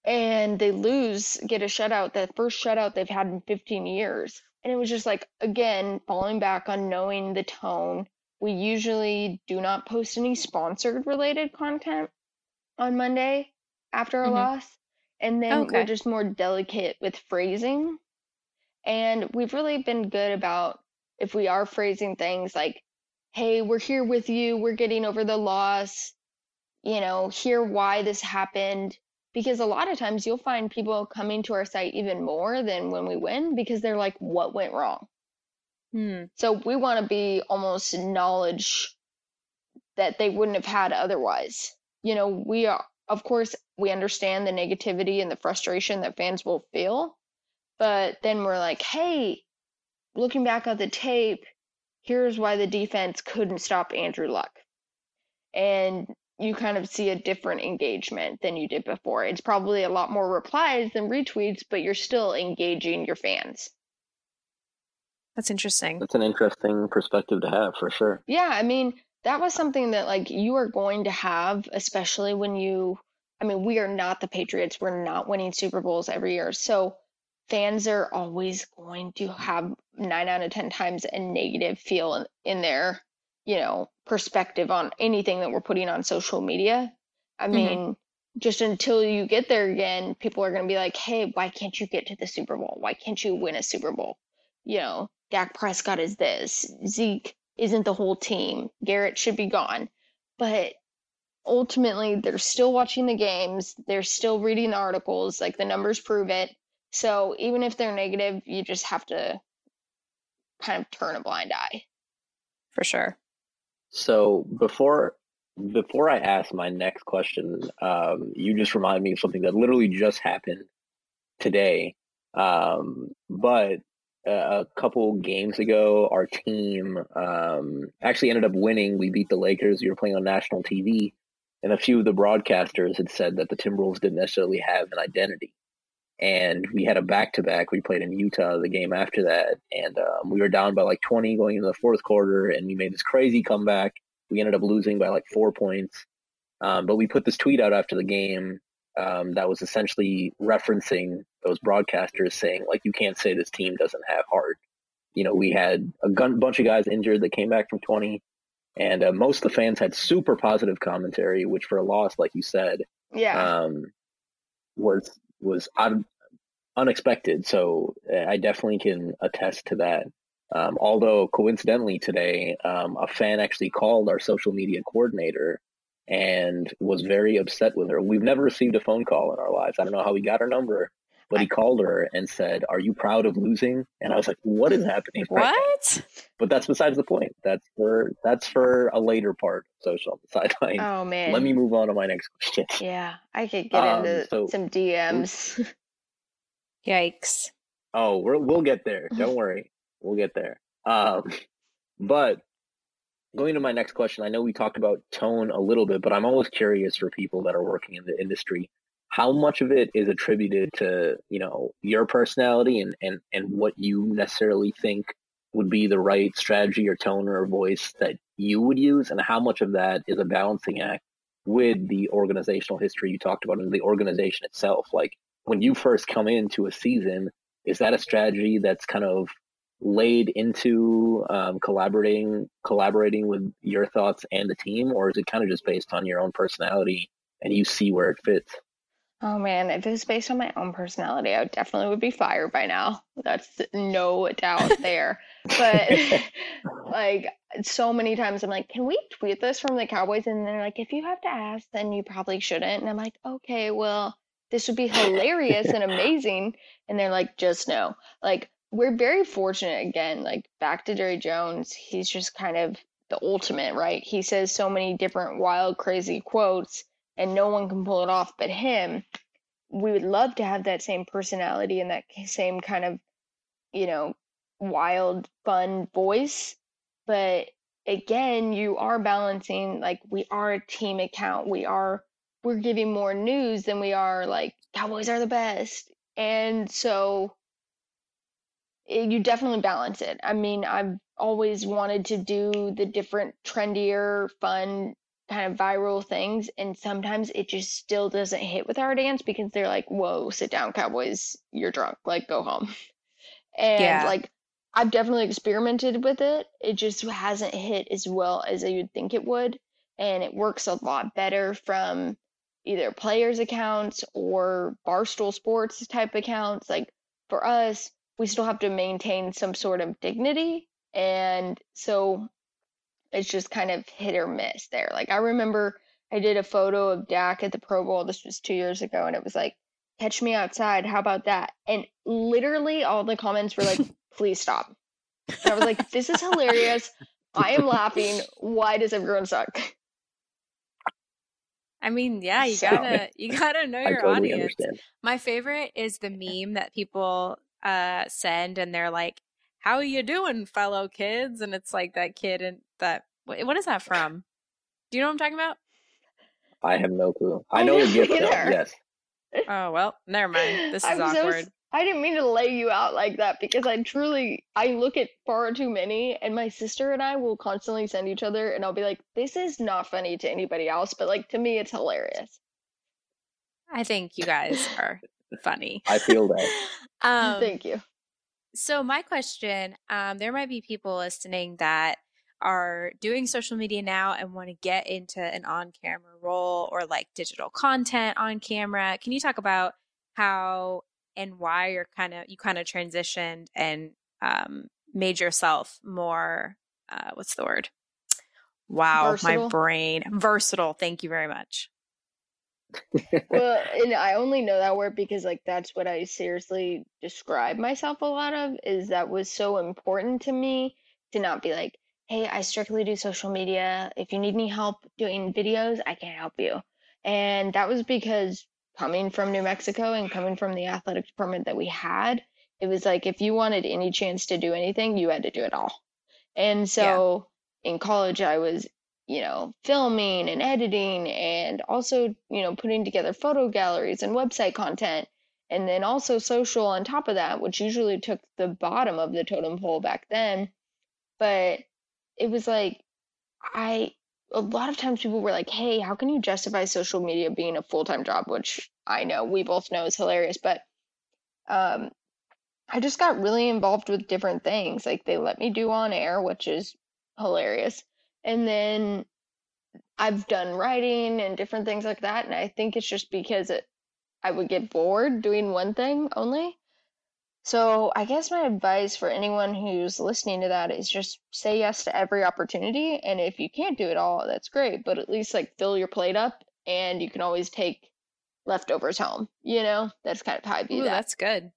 [SPEAKER 1] And they lose, get a shutout, the first shutout they've had in 15 years. And it was just like, again, falling back on knowing the tone we usually do not post any sponsored related content on Monday after a mm-hmm. loss. And then okay. we're just more delicate with phrasing. And we've really been good about if we are phrasing things like, hey, we're here with you, we're getting over the loss, you know, hear why this happened. Because a lot of times you'll find people coming to our site even more than when we win because they're like, what went wrong?
[SPEAKER 3] Hmm.
[SPEAKER 1] So we want to be almost knowledge that they wouldn't have had otherwise. You know, we are, of course, we understand the negativity and the frustration that fans will feel, but then we're like, hey, looking back at the tape, here's why the defense couldn't stop Andrew Luck. And you kind of see a different engagement than you did before. It's probably a lot more replies than retweets, but you're still engaging your fans.
[SPEAKER 3] That's interesting.
[SPEAKER 2] That's an interesting perspective to have for sure.
[SPEAKER 1] Yeah, I mean, that was something that like you are going to have, especially when you I mean, we are not the Patriots. We're not winning Super Bowls every year. So fans are always going to have nine out of 10 times a negative feel in, in their, you know, perspective on anything that we're putting on social media. I mm-hmm. mean, just until you get there again, people are going to be like, hey, why can't you get to the Super Bowl? Why can't you win a Super Bowl? You know, Dak Prescott is this, Zeke isn't the whole team, Garrett should be gone. But ultimately, they're still watching the games, they're still reading the articles, like the numbers prove it. So even if they're negative, you just have to kind of turn a blind eye.
[SPEAKER 3] For sure.
[SPEAKER 2] So before before I ask my next question, um, you just remind me of something that literally just happened today. Um, but a couple games ago, our team um, actually ended up winning. We beat the Lakers. We were playing on national TV, and a few of the broadcasters had said that the Timberwolves didn't necessarily have an identity. And we had a back to back. We played in Utah the game after that, and um, we were down by like 20 going into the fourth quarter, and we made this crazy comeback. We ended up losing by like four points. Um, but we put this tweet out after the game um, that was essentially referencing those broadcasters saying like you can't say this team doesn't have heart. You know, we had a gun, bunch of guys injured that came back from 20. and uh, most of the fans had super positive commentary, which for a loss, like you said,
[SPEAKER 1] yeah,
[SPEAKER 2] um, was was un- unexpected. So uh, I definitely can attest to that. Um, although coincidentally today, um, a fan actually called our social media coordinator and was very upset with her. We've never received a phone call in our lives. I don't know how he got her number, but he called her and said, "Are you proud of losing?" And I was like, "What is happening?"
[SPEAKER 3] Right what?
[SPEAKER 2] Now? But that's besides the point. That's for that's for a later part of social sideline.
[SPEAKER 1] Oh man.
[SPEAKER 2] Let me move on to my next question.
[SPEAKER 1] Yeah, I could get um, into so, some DMs.
[SPEAKER 3] Yikes.
[SPEAKER 2] Oh, we're, we'll get there. Don't worry. We'll get there. Um, but going to my next question, I know we talked about tone a little bit, but I'm always curious for people that are working in the industry how much of it is attributed to you know your personality and and and what you necessarily think would be the right strategy or tone or voice that you would use and how much of that is a balancing act with the organizational history you talked about and the organization itself? Like when you first come into a season is that a strategy that's kind of laid into um, collaborating collaborating with your thoughts and the team or is it kind of just based on your own personality and you see where it fits
[SPEAKER 1] Oh man, if it was based on my own personality, I would definitely would be fired by now. That's no doubt there. But like so many times I'm like, can we tweet this from the Cowboys? And they're like, if you have to ask, then you probably shouldn't. And I'm like, okay, well, this would be hilarious and amazing. And they're like, just no. Like we're very fortunate again, like back to Jerry Jones, he's just kind of the ultimate, right? He says so many different wild, crazy quotes and no one can pull it off but him we would love to have that same personality and that same kind of you know wild fun voice. But again you are balancing like we are a team account. We are we're giving more news than we are like cowboys are the best. And so it, you definitely balance it. I mean i've always wanted to do the different trendier fun kind of viral things and sometimes it just still doesn't hit with our dance because they're like whoa sit down cowboys you're drunk like go home and yeah. like i've definitely experimented with it it just hasn't hit as well as i would think it would and it works a lot better from either players accounts or barstool sports type accounts like for us we still have to maintain some sort of dignity and so it's just kind of hit or miss there. Like I remember I did a photo of Dak at the Pro Bowl. This was two years ago, and it was like, "Catch me outside." How about that? And literally all the comments were like, "Please stop." And I was like, "This is hilarious. I am laughing. Why does everyone suck?"
[SPEAKER 3] I mean, yeah, you so, gotta you gotta know your totally audience. Understand. My favorite is the meme that people uh send, and they're like, "How are you doing, fellow kids?" And it's like that kid and that what is that from? Do you know what I'm talking about?
[SPEAKER 2] I have no clue. I know the gift. Yes.
[SPEAKER 3] Oh well, never mind. This is I'm awkward. So,
[SPEAKER 1] I didn't mean to lay you out like that because I truly I look at far too many, and my sister and I will constantly send each other, and I'll be like, "This is not funny to anybody else, but like to me, it's hilarious."
[SPEAKER 3] I think you guys are funny.
[SPEAKER 2] I feel that.
[SPEAKER 1] um, Thank you.
[SPEAKER 3] So my question, um, there might be people listening that are doing social media now and want to get into an on camera role or like digital content on camera. Can you talk about how and why you're kind of you kind of transitioned and um, made yourself more uh, what's the word? Wow, versatile. my brain versatile. Thank you very much.
[SPEAKER 1] Well, and I only know that word because like that's what I seriously describe myself a lot of is that was so important to me to not be like, hey, I strictly do social media. If you need any help doing videos, I can help you. And that was because coming from New Mexico and coming from the athletic department that we had, it was like if you wanted any chance to do anything, you had to do it all. And so yeah. in college, I was, you know, filming and editing and also, you know, putting together photo galleries and website content. And then also social on top of that, which usually took the bottom of the totem pole back then. But it was like I a lot of times people were like, "Hey, how can you justify social media being a full-time job?" which I know we both know is hilarious, but um I just got really involved with different things. Like they let me do on air, which is hilarious. And then I've done writing and different things like that. And I think it's just because it, I would get bored doing one thing only. So I guess my advice for anyone who's listening to that is just say yes to every opportunity. And if you can't do it all, that's great. But at least like fill your plate up and you can always take leftovers home. You know, that's kind of how I view
[SPEAKER 3] Ooh,
[SPEAKER 1] that.
[SPEAKER 3] that's good.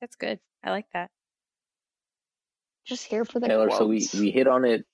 [SPEAKER 3] That's good. I like that.
[SPEAKER 1] Just here for the
[SPEAKER 2] Taylor,
[SPEAKER 1] quotes.
[SPEAKER 2] so we, we hit on it.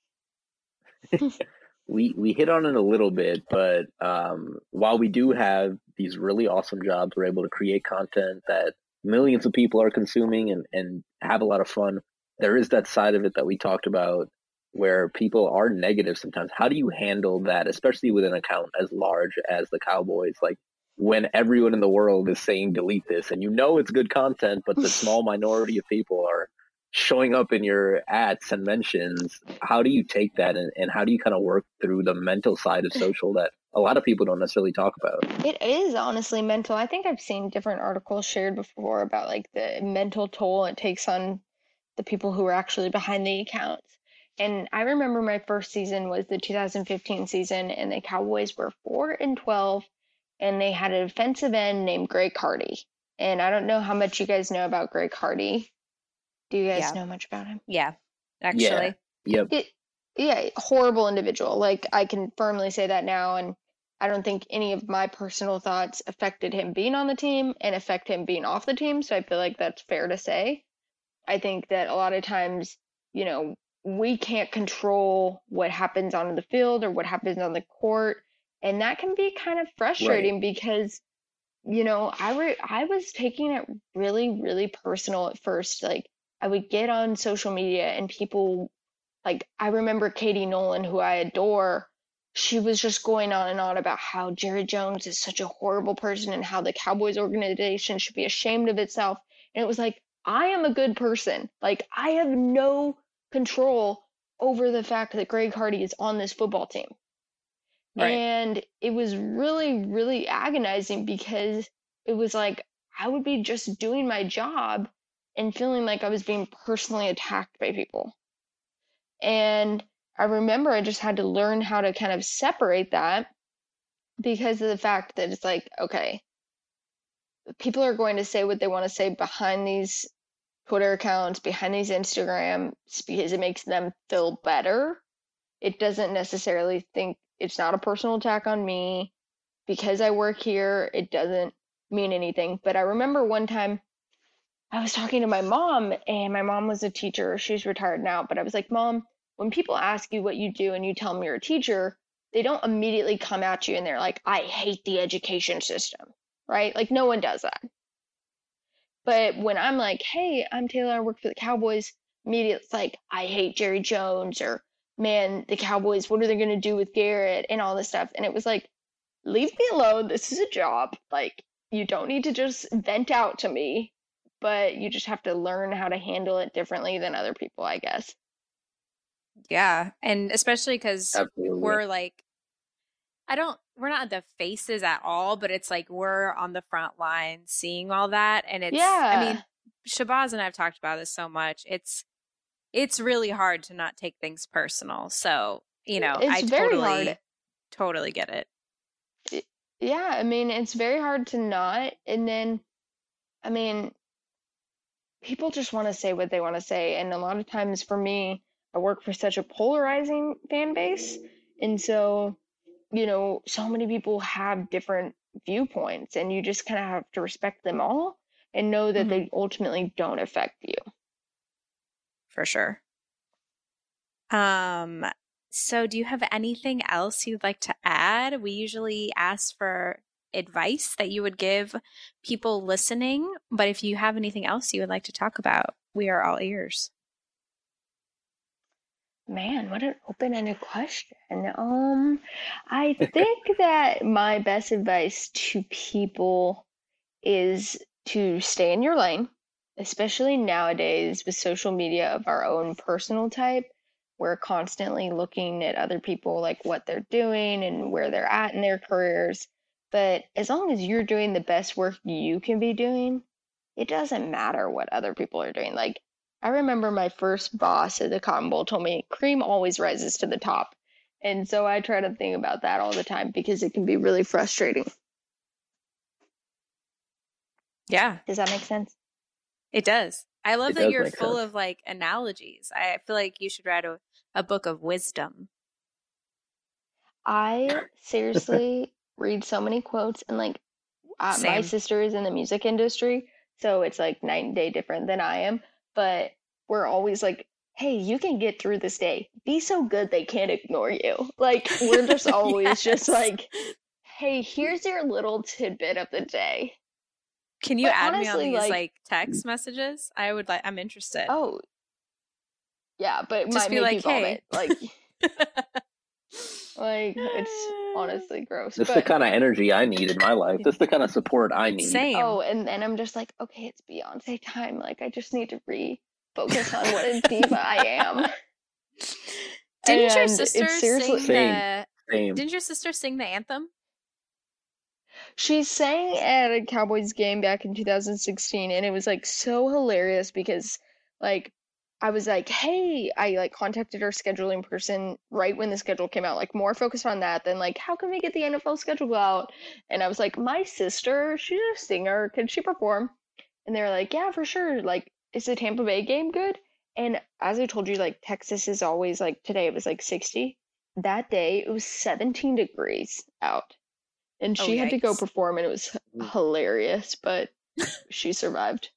[SPEAKER 2] we we hit on it a little bit, but um, while we do have these really awesome jobs, we're able to create content that millions of people are consuming and, and have a lot of fun. There is that side of it that we talked about where people are negative sometimes. How do you handle that, especially with an account as large as the Cowboys? Like when everyone in the world is saying delete this and you know it's good content, but the small minority of people are showing up in your ads and mentions. How do you take that and, and how do you kind of work through the mental side of social that a lot of people don't necessarily talk about?
[SPEAKER 1] It is honestly mental. I think I've seen different articles shared before about like the mental toll it takes on the people who are actually behind the accounts. And I remember my first season was the 2015 season, and the Cowboys were 4 and 12, and they had a defensive end named Greg Hardy. And I don't know how much you guys know about Greg Hardy. Do you guys
[SPEAKER 3] Yeah.
[SPEAKER 1] know much about him?
[SPEAKER 3] Yeah, actually.
[SPEAKER 2] Yep.
[SPEAKER 1] it yeah horrible individual like i can firmly say that now and i don't think any of my personal thoughts affected him being on the team and affect him being off the team so i feel like that's fair to say i think that a lot of times you know we can't control what happens on the field or what happens on the court and that can be kind of frustrating because you know i re- i was taking it really really personal at first like i would get on social media and people like I remember Katie Nolan, who I adore, she was just going on and on about how Jerry Jones is such a horrible person and how the Cowboys organization should be ashamed of itself. And it was like, I am a good person. Like I have no control over the fact that Greg Hardy is on this football team.
[SPEAKER 3] Right.
[SPEAKER 1] And it was really, really agonizing because it was like I would be just doing my job and feeling like I was being personally attacked by people. And I remember I just had to learn how to kind of separate that because of the fact that it's like, okay, people are going to say what they want to say behind these Twitter accounts, behind these Instagrams, because it makes them feel better. It doesn't necessarily think it's not a personal attack on me. Because I work here, it doesn't mean anything. But I remember one time I was talking to my mom, and my mom was a teacher. She's retired now, but I was like, Mom, when people ask you what you do and you tell them you're a teacher, they don't immediately come at you and they're like, I hate the education system, right? Like, no one does that. But when I'm like, Hey, I'm Taylor, I work for the Cowboys, immediately it's like, I hate Jerry Jones, or man, the Cowboys, what are they going to do with Garrett and all this stuff? And it was like, leave me alone. This is a job. Like, you don't need to just vent out to me but you just have to learn how to handle it differently than other people, I guess.
[SPEAKER 3] Yeah. And especially because we're like, I don't, we're not the faces at all, but it's like we're on the front line seeing all that. And it's,
[SPEAKER 1] yeah.
[SPEAKER 3] I mean, Shabazz and I have talked about this so much. It's, it's really hard to not take things personal. So, you know,
[SPEAKER 1] it's
[SPEAKER 3] I totally,
[SPEAKER 1] hard.
[SPEAKER 3] totally get it.
[SPEAKER 1] Yeah, I mean, it's very hard to not. And then, I mean, people just want to say what they want to say. And a lot of times for me, I work for such a polarizing fan base. And so, you know, so many people have different viewpoints, and you just kind of have to respect them all and know that
[SPEAKER 3] Mhm.
[SPEAKER 1] they ultimately don't affect you.
[SPEAKER 3] for sure. Um, so do you have anything else you'd like to add? We usually ask for advice that you would give people listening, but if you have anything else you would like to talk about, we are all ears.
[SPEAKER 1] Man, what an open-ended question. Um, I think that my best advice to people is to stay in your lane, especially nowadays with social media of our own personal type. We're constantly looking at other people, like what they're doing and where they're at in their careers. But as long as you're doing the best work you can be doing, it doesn't matter what other people are doing. Like, I remember my first boss at the Cotton Bowl told me cream always rises to the top. And so I try to think about that all the time because it can be really frustrating.
[SPEAKER 3] Yeah.
[SPEAKER 1] Does that make sense?
[SPEAKER 3] It does. I love
[SPEAKER 2] It
[SPEAKER 3] that you're full
[SPEAKER 2] sense.
[SPEAKER 3] of like analogies. I feel like you should write a, a book of wisdom.
[SPEAKER 1] I seriously read so many quotes and like uh, my sister is in the music industry, so it's like night and day different than I am, but we're always like, "Hey, you can get through this day. Be so good they can't ignore you." Like we're just always just like, "Hey, here's your little tidbit of the day."
[SPEAKER 3] Can you
[SPEAKER 1] But
[SPEAKER 3] add me on these
[SPEAKER 1] like-
[SPEAKER 3] like, text messages? I would like. I'm interested.
[SPEAKER 1] Oh, yeah, but it
[SPEAKER 3] Just
[SPEAKER 1] might
[SPEAKER 3] be like,
[SPEAKER 1] you vomit.
[SPEAKER 3] "Hey."
[SPEAKER 1] Like, like it's honestly gross.
[SPEAKER 2] This is
[SPEAKER 1] but
[SPEAKER 2] the kind of energy I need in my life. This is the kind of support I need.
[SPEAKER 3] Same.
[SPEAKER 1] Oh, and then I'm just like, okay, it's Beyonce time. Like, I just need to refocus on what a diva I am.
[SPEAKER 3] Didn't your
[SPEAKER 1] and it's
[SPEAKER 3] sister
[SPEAKER 1] seriously-
[SPEAKER 3] sing
[SPEAKER 2] Same.
[SPEAKER 3] the?
[SPEAKER 2] Same.
[SPEAKER 3] Didn't your sister sing the anthem?
[SPEAKER 1] She sang at a Cowboys game back in 2016, and it was like so hilarious because, like, I was like, hey, I like contacted our scheduling person right when the schedule came out, like more focused on that than like, how can we get the NFL schedule out? And I was like, my sister, she's a singer, can she perform? And they're like, yeah, for sure. Like, is the Tampa Bay game good? And as I told you, like, Texas is always like today it was like 60. That day it was 17 degrees out. And
[SPEAKER 3] Oh,
[SPEAKER 1] she had to go perform, and it was hilarious, but she survived.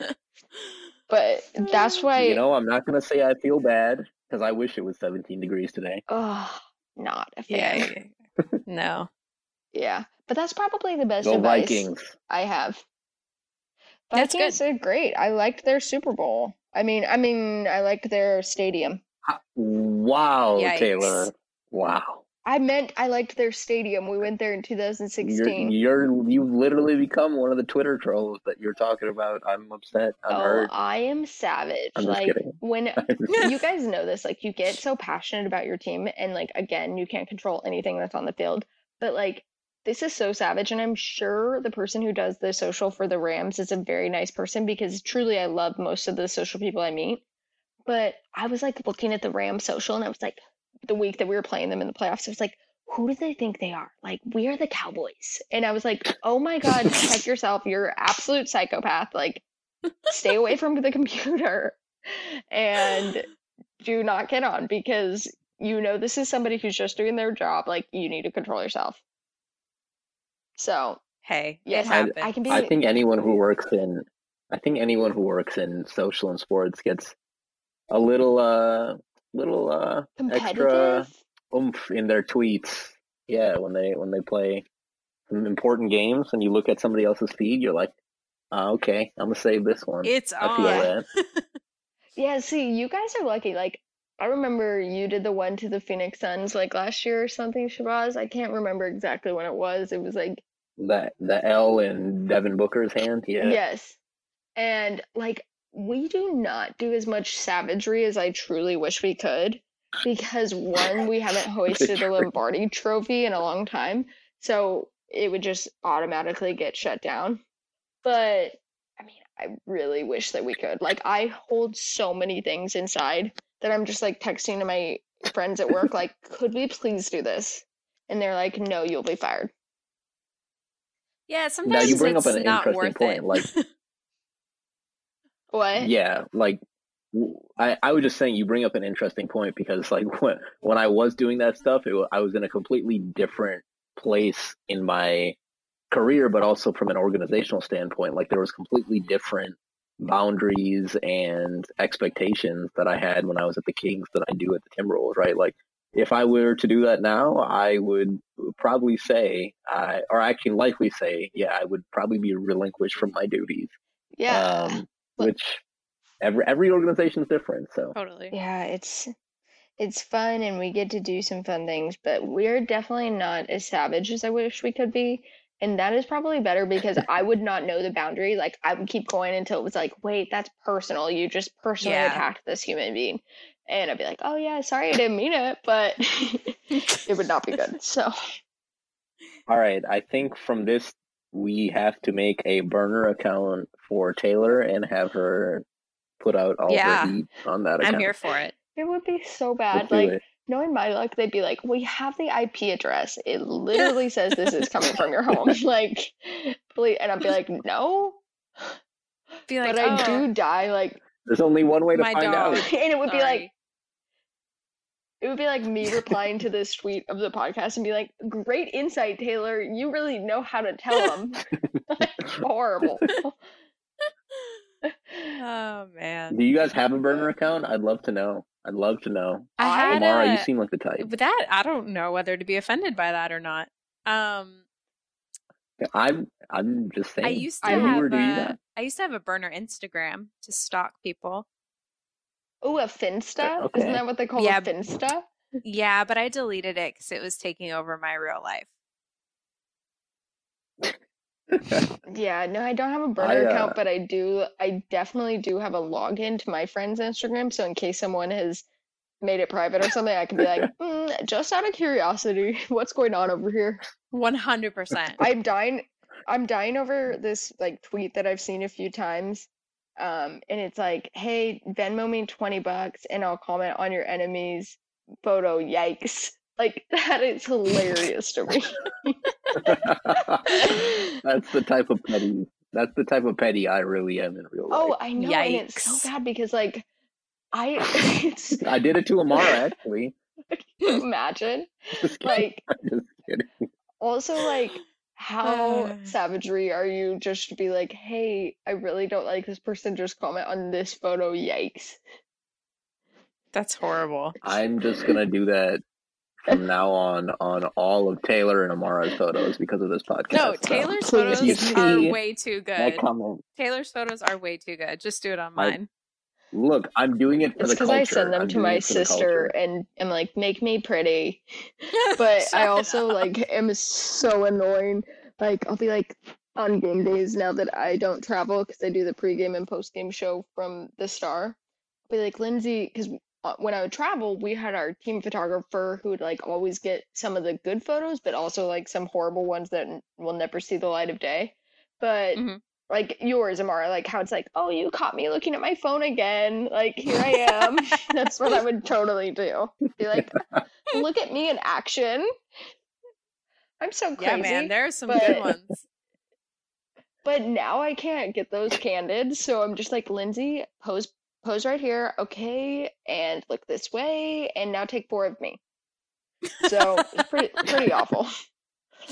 [SPEAKER 1] But that's why,
[SPEAKER 2] You know, I'm not gonna say I feel bad because I wish it was 17 degrees today.
[SPEAKER 1] oh, not a fan.
[SPEAKER 3] Yeah. no.
[SPEAKER 1] Yeah, but that's probably the best
[SPEAKER 2] Go
[SPEAKER 1] advice
[SPEAKER 2] Vikings.
[SPEAKER 1] I have.
[SPEAKER 3] That's
[SPEAKER 1] Vikings did great. I liked their Super Bowl. I mean, I mean, I liked their stadium.
[SPEAKER 2] Wow,
[SPEAKER 3] Yikes.
[SPEAKER 2] Taylor. Wow.
[SPEAKER 1] I meant I liked their stadium. We went there in
[SPEAKER 2] You're,
[SPEAKER 1] 2016.
[SPEAKER 2] you're you've literally become one of the Twitter trolls that you're talking about. I'm upset. I'm
[SPEAKER 1] Oh,
[SPEAKER 2] hurt.
[SPEAKER 1] I am savage.
[SPEAKER 2] I'm
[SPEAKER 1] Like when you guys know this, like you get so passionate about your team, and like again, you can't control anything that's on the field. But like this is so savage, and I'm sure the person who does the social for the Rams is a very nice person because truly I love most of the social people I meet. But I was like looking at the Rams social, and I was like, the week that we were playing them in the playoffs, I was like, who do they think they are? Like, we are the Cowboys. And I was like, oh my God, check yourself. You're absolute psychopath. Like, stay away from the computer and do not get on because you know this is somebody who's just doing their job. Like, you need to control yourself. So,
[SPEAKER 3] Hey,
[SPEAKER 1] yes, I. I can be.
[SPEAKER 2] I think anyone who works in I think anyone who works in social and sports gets a little uh little uh extra oomph in their tweets. Yeah, when they when they play some important games and you look at somebody else's feed, you're like, ah, okay, I'm gonna save this one.
[SPEAKER 3] It's
[SPEAKER 2] I feel
[SPEAKER 3] on.
[SPEAKER 2] that.
[SPEAKER 1] Yeah, see, you guys are lucky. Like, I remember you did the one to the Phoenix Suns like last year or something, Shabazz. I can't remember exactly when it was. It was like
[SPEAKER 2] That the L in Devin Booker's hand, yeah.
[SPEAKER 1] Yes. And like we do not do as much savagery as I truly wish we could because one, we haven't hoisted
[SPEAKER 2] the
[SPEAKER 1] Lombardi trophy in a long time, so it would just automatically get shut down. But I mean, I really wish that we could. Like I hold so many things inside that I'm just like texting to my friends at work like, "Could we please do this?" And they're like, "No, you'll be fired."
[SPEAKER 3] Yeah, sometimes
[SPEAKER 2] you bring up
[SPEAKER 3] it's
[SPEAKER 2] an
[SPEAKER 3] not
[SPEAKER 2] interesting
[SPEAKER 3] worth
[SPEAKER 2] point,
[SPEAKER 3] it.
[SPEAKER 2] like-
[SPEAKER 1] What?
[SPEAKER 2] Yeah, like I, I was just saying you bring up an interesting point because like when when I was doing that stuff, it, I was in a completely different place in my career, but also from an organizational standpoint. Like there was completely different boundaries and expectations that I had when I was at the Kings that I do at the Timberwolves. Right, like if I were to do that now, I would probably say, I, or I can likely say, yeah, I would probably be relinquished from my duties
[SPEAKER 1] Yeah.
[SPEAKER 2] um, which every every organization is different. So
[SPEAKER 3] totally.
[SPEAKER 1] Yeah, it's it's fun and we get to do some fun things, but we're definitely not as savage as I wish we could be. And that is probably better because I would not know the boundary. Like I would keep going until it was like, wait, that's personal. You just personally
[SPEAKER 3] Yeah.
[SPEAKER 1] attacked this human being. And I'd be like, oh yeah, sorry, I didn't mean it, but it would not be good. So
[SPEAKER 2] all right, I think from this we have to make a burner account for Taylor and have her put out all
[SPEAKER 3] Yeah.
[SPEAKER 2] her heat on that account.
[SPEAKER 3] I'm here for it.
[SPEAKER 1] it would be so
[SPEAKER 2] Let's
[SPEAKER 1] bad. Like knowing my luck, they'd be like, "We have the IP address. It literally says this is coming from your home." like, please, and I'd be like, "No."
[SPEAKER 3] Be like,
[SPEAKER 1] but I
[SPEAKER 3] "Oh,
[SPEAKER 1] do die like,
[SPEAKER 2] There's only one way to find
[SPEAKER 3] dog.
[SPEAKER 2] out.
[SPEAKER 1] and it would be like,
[SPEAKER 3] sorry."
[SPEAKER 1] It would be like me replying to this tweet of the podcast and be like, "Great insight, Taylor. You really know how to tell them." Horrible.
[SPEAKER 3] oh man.
[SPEAKER 2] Do you guys have a burner account? I'd love to know. I'd love to know.
[SPEAKER 3] I
[SPEAKER 1] I-
[SPEAKER 3] had
[SPEAKER 2] Amara,
[SPEAKER 3] a,
[SPEAKER 2] you seem like the type.
[SPEAKER 3] but that I don't know whether to be offended by that or not. Um,
[SPEAKER 2] I'm I'm just saying.
[SPEAKER 3] I used to
[SPEAKER 2] If
[SPEAKER 3] have
[SPEAKER 2] were to do
[SPEAKER 3] a,
[SPEAKER 2] that.
[SPEAKER 3] I used to have a burner Instagram to stalk people.
[SPEAKER 1] Oh, a Finsta?
[SPEAKER 2] Okay.
[SPEAKER 1] Isn't that what they call
[SPEAKER 3] Yeah.
[SPEAKER 1] a Finsta?
[SPEAKER 3] Yeah, but I deleted it because it was taking over my real life.
[SPEAKER 1] Yeah, no, I don't have a burner
[SPEAKER 2] I, uh,
[SPEAKER 1] account, but I do. I definitely do have a login to my friend's Instagram, so in case someone has made it private or something, I can be like, mm, just out of curiosity, what's going on over here?
[SPEAKER 3] One hundred percent.
[SPEAKER 1] I'm dying. I'm dying over this like tweet that I've seen a few times. Um, and it's like, hey, Venmo me 20 bucks and I'll comment on your enemy's photo. Yikes. Like that is hilarious to me.
[SPEAKER 2] that's the type of petty. That's the type of petty I really am in real life.
[SPEAKER 1] Oh, I know, and it's
[SPEAKER 3] Yikes.
[SPEAKER 1] so bad because like I it's
[SPEAKER 2] I did it to Amara actually.
[SPEAKER 1] imagine
[SPEAKER 2] Just kidding.
[SPEAKER 1] like
[SPEAKER 2] Just kidding.
[SPEAKER 1] also like how
[SPEAKER 3] Uh.
[SPEAKER 1] savagery are you just to be like, hey, I really don't like this person. Just comment on this photo. Yikes.
[SPEAKER 3] That's horrible.
[SPEAKER 2] I'm just gonna do that from now on on all of Taylor and Amara's photos because of this podcast.
[SPEAKER 3] No,
[SPEAKER 2] So,
[SPEAKER 3] Taylor's
[SPEAKER 1] please.
[SPEAKER 2] You
[SPEAKER 3] photos are way too good. Taylor's photos are way too good. Just do it on
[SPEAKER 2] I-
[SPEAKER 3] mine.
[SPEAKER 2] Look, I'm doing it for
[SPEAKER 1] It's
[SPEAKER 2] the
[SPEAKER 1] because
[SPEAKER 2] culture.
[SPEAKER 1] I send them
[SPEAKER 2] I'm
[SPEAKER 1] to my
[SPEAKER 2] it for the
[SPEAKER 1] sister and I'm like, make me pretty. But I also
[SPEAKER 3] up.
[SPEAKER 1] like am so annoying. Like I'll be like on game days now that I don't travel because I do the pregame and postgame show from the Star. I'll be like Lindsay, because when I would travel, we had our team photographer who would like always get some of the good photos, but also like some horrible ones that will never see the light of day. But
[SPEAKER 3] Mhm.
[SPEAKER 1] Like yours, Amara, like how it's like, oh, you caught me looking at my phone again. Like here I am. That's what I would totally do. Be like, look at me in action. I'm so crazy.
[SPEAKER 3] yeah, man, there are some
[SPEAKER 1] but-
[SPEAKER 3] good ones.
[SPEAKER 1] But now I can't get those candid, so I'm just like, Lindsay, pose pose right here, okay, and look this way, and now take four of me. So it's pretty pretty awful.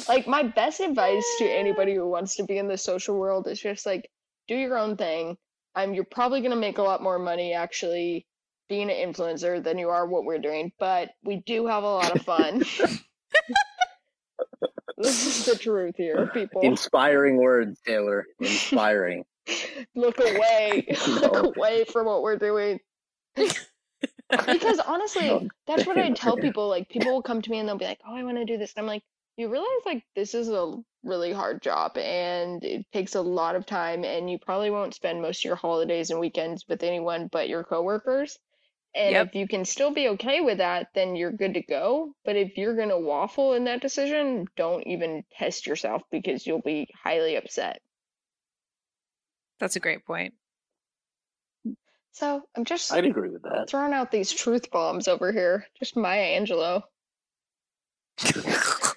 [SPEAKER 1] Like my best advice to anybody who wants to be in the social world is just like do your own thing. Um, you're probably gonna make a lot more money actually being an influencer than you are what we're doing, but we do have a lot of fun. this is the truth here, people.
[SPEAKER 2] Inspiring words, Taylor. Inspiring.
[SPEAKER 1] look away
[SPEAKER 2] No.
[SPEAKER 1] look away from what we're doing because honestly
[SPEAKER 2] No,
[SPEAKER 1] that's what i tell people like people will come to me and they'll be like oh i want to do this and i'm like you realize like this is a really hard job and it takes a lot of time and you probably won't spend most of your holidays and weekends with anyone but your coworkers and
[SPEAKER 3] Yep.
[SPEAKER 1] if you can still be okay with that then you're good to go but if you're going to waffle in that decision don't even test yourself because you'll be highly upset
[SPEAKER 3] That's a great point.
[SPEAKER 1] so i'm just
[SPEAKER 2] I'd agree with that.
[SPEAKER 1] throwing out these truth bombs over here. Just Maya Angelou.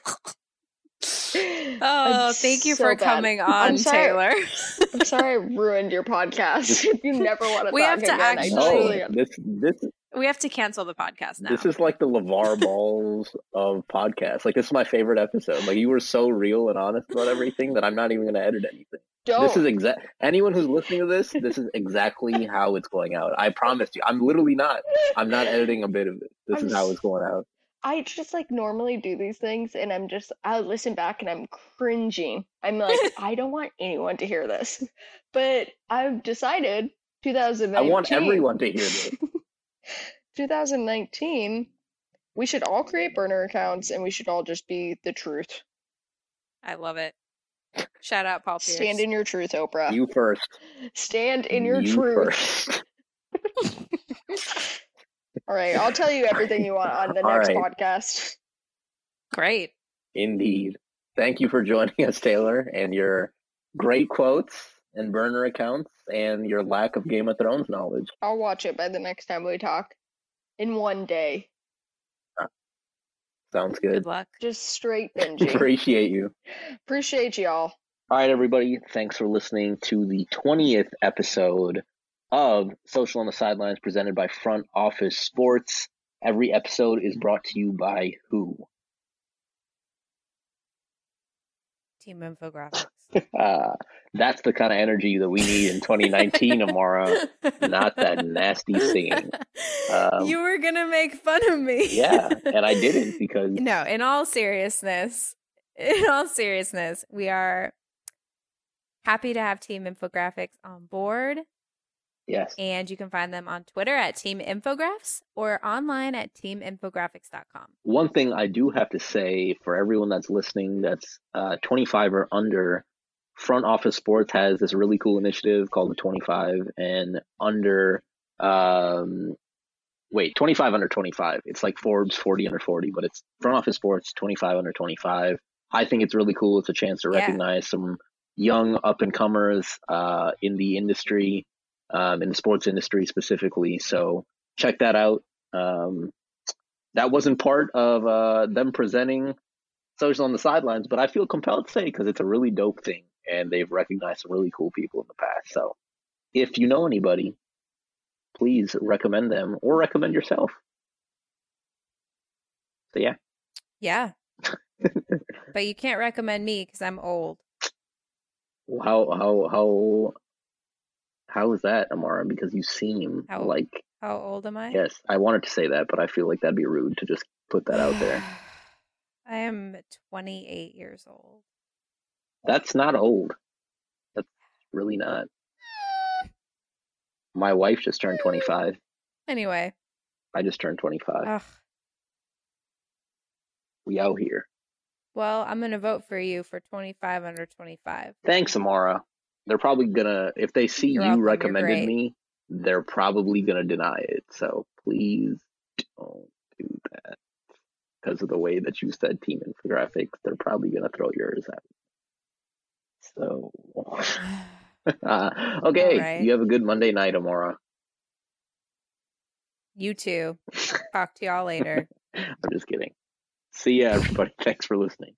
[SPEAKER 3] Oh, thank you
[SPEAKER 1] so
[SPEAKER 3] for
[SPEAKER 1] bad.
[SPEAKER 3] coming
[SPEAKER 1] I'm
[SPEAKER 3] on. Taylor.
[SPEAKER 1] I'm sorry I ruined your podcast. if you never want to
[SPEAKER 3] We
[SPEAKER 1] talk
[SPEAKER 3] have to
[SPEAKER 1] again,
[SPEAKER 3] actually-
[SPEAKER 1] truly
[SPEAKER 2] this this
[SPEAKER 3] we have to cancel the podcast now.
[SPEAKER 2] this is like the LeVar Balls of podcasts. Like this is my favorite episode. Like you were so real and honest about everything that I'm not even gonna edit anything.
[SPEAKER 1] don't.
[SPEAKER 2] This is exact anyone who's listening to this, this is exactly how it's going out. I promise you. I'm literally not. I'm not editing a bit of it. This
[SPEAKER 1] I'm
[SPEAKER 2] is how it's going out.
[SPEAKER 1] I just like normally do these things and I'm just I listen back and I'm cringing. I'm like I don't want anyone to hear this. But I've decided 2019
[SPEAKER 2] I want everyone to hear this.
[SPEAKER 1] 2019 we should all create burner accounts and we should all just be the truth.
[SPEAKER 3] I love it. Shout out Paul Pierce.
[SPEAKER 1] Stand in your truth, Oprah.
[SPEAKER 2] You first.
[SPEAKER 1] Stand in your
[SPEAKER 2] you
[SPEAKER 1] truth.
[SPEAKER 2] first.
[SPEAKER 1] All right, I'll tell you everything you want on the next
[SPEAKER 2] right.
[SPEAKER 1] podcast.
[SPEAKER 3] Great.
[SPEAKER 2] Indeed. Thank you for joining us, Taylor, and your great quotes and burner accounts and your lack of Game of Thrones knowledge.
[SPEAKER 1] I'll watch it by the next time we talk. In one day.
[SPEAKER 2] Sounds good.
[SPEAKER 3] Good luck.
[SPEAKER 1] Just straight binging.
[SPEAKER 2] Appreciate you.
[SPEAKER 1] Appreciate y'all.
[SPEAKER 2] All right, everybody. Thanks for listening to the 20th episode of Social on the Sidelines presented by Front Office Sports. Every episode is brought to you by who?
[SPEAKER 3] Team infographics.
[SPEAKER 2] Uh, that's the kind of energy that we need in 2019, Amara. Not that nasty singing. Um,
[SPEAKER 3] you were gonna make fun of me.
[SPEAKER 2] yeah, and I didn't because
[SPEAKER 3] no. In all seriousness, in all seriousness, we are happy to have Team Infographics on board.
[SPEAKER 2] Yes.
[SPEAKER 3] And you can find them on Twitter at Team Infographs or online at teaminfographics.com.
[SPEAKER 2] One thing I do have to say for everyone that's listening that's uh, 25 or under, Front Office Sports has this really cool initiative called the 25 and under um wait, 25 under 25. It's like Forbes 40 under 40, but it's Front Office Sports 25 under 25. I think it's really cool. It's a chance to
[SPEAKER 3] Yeah.
[SPEAKER 2] recognize some young up and comers uh, in the industry, um, in the sports industry specifically. So check that out. Um, that wasn't part of uh, them presenting social on the sidelines, but I feel compelled to say because it's a really dope thing, and they've recognized some really cool people in the past. So if you know anybody, please recommend them or recommend yourself. So yeah,
[SPEAKER 3] Yeah. but you can't recommend me because I'm old.
[SPEAKER 2] how how how how is that, Amara? Because you seem
[SPEAKER 3] How-
[SPEAKER 2] like
[SPEAKER 3] How old am I?
[SPEAKER 2] yes, I wanted to say that, but I feel like that'd be rude to just put that out there.
[SPEAKER 3] I am 28 years old.
[SPEAKER 2] That's not old. That's really not. My wife just turned 25.
[SPEAKER 3] Anyway,
[SPEAKER 2] I just turned 25.
[SPEAKER 3] ugh.
[SPEAKER 2] we out here.
[SPEAKER 3] well, I'm going to vote for you for 25 under 25.
[SPEAKER 2] Thanks, Amara. They're probably gonna, if they see
[SPEAKER 3] You're
[SPEAKER 2] you
[SPEAKER 3] welcome,
[SPEAKER 2] recommended me, they're probably gonna deny it. So please don't do that. Because of the way that you said team infographics, they're probably gonna throw yours at me. So, uh, okay,
[SPEAKER 3] right.
[SPEAKER 2] you have a good Monday night, Amara.
[SPEAKER 3] you too. Talk to y'all later.
[SPEAKER 2] I'm just kidding. See ya, everybody. Thanks for listening.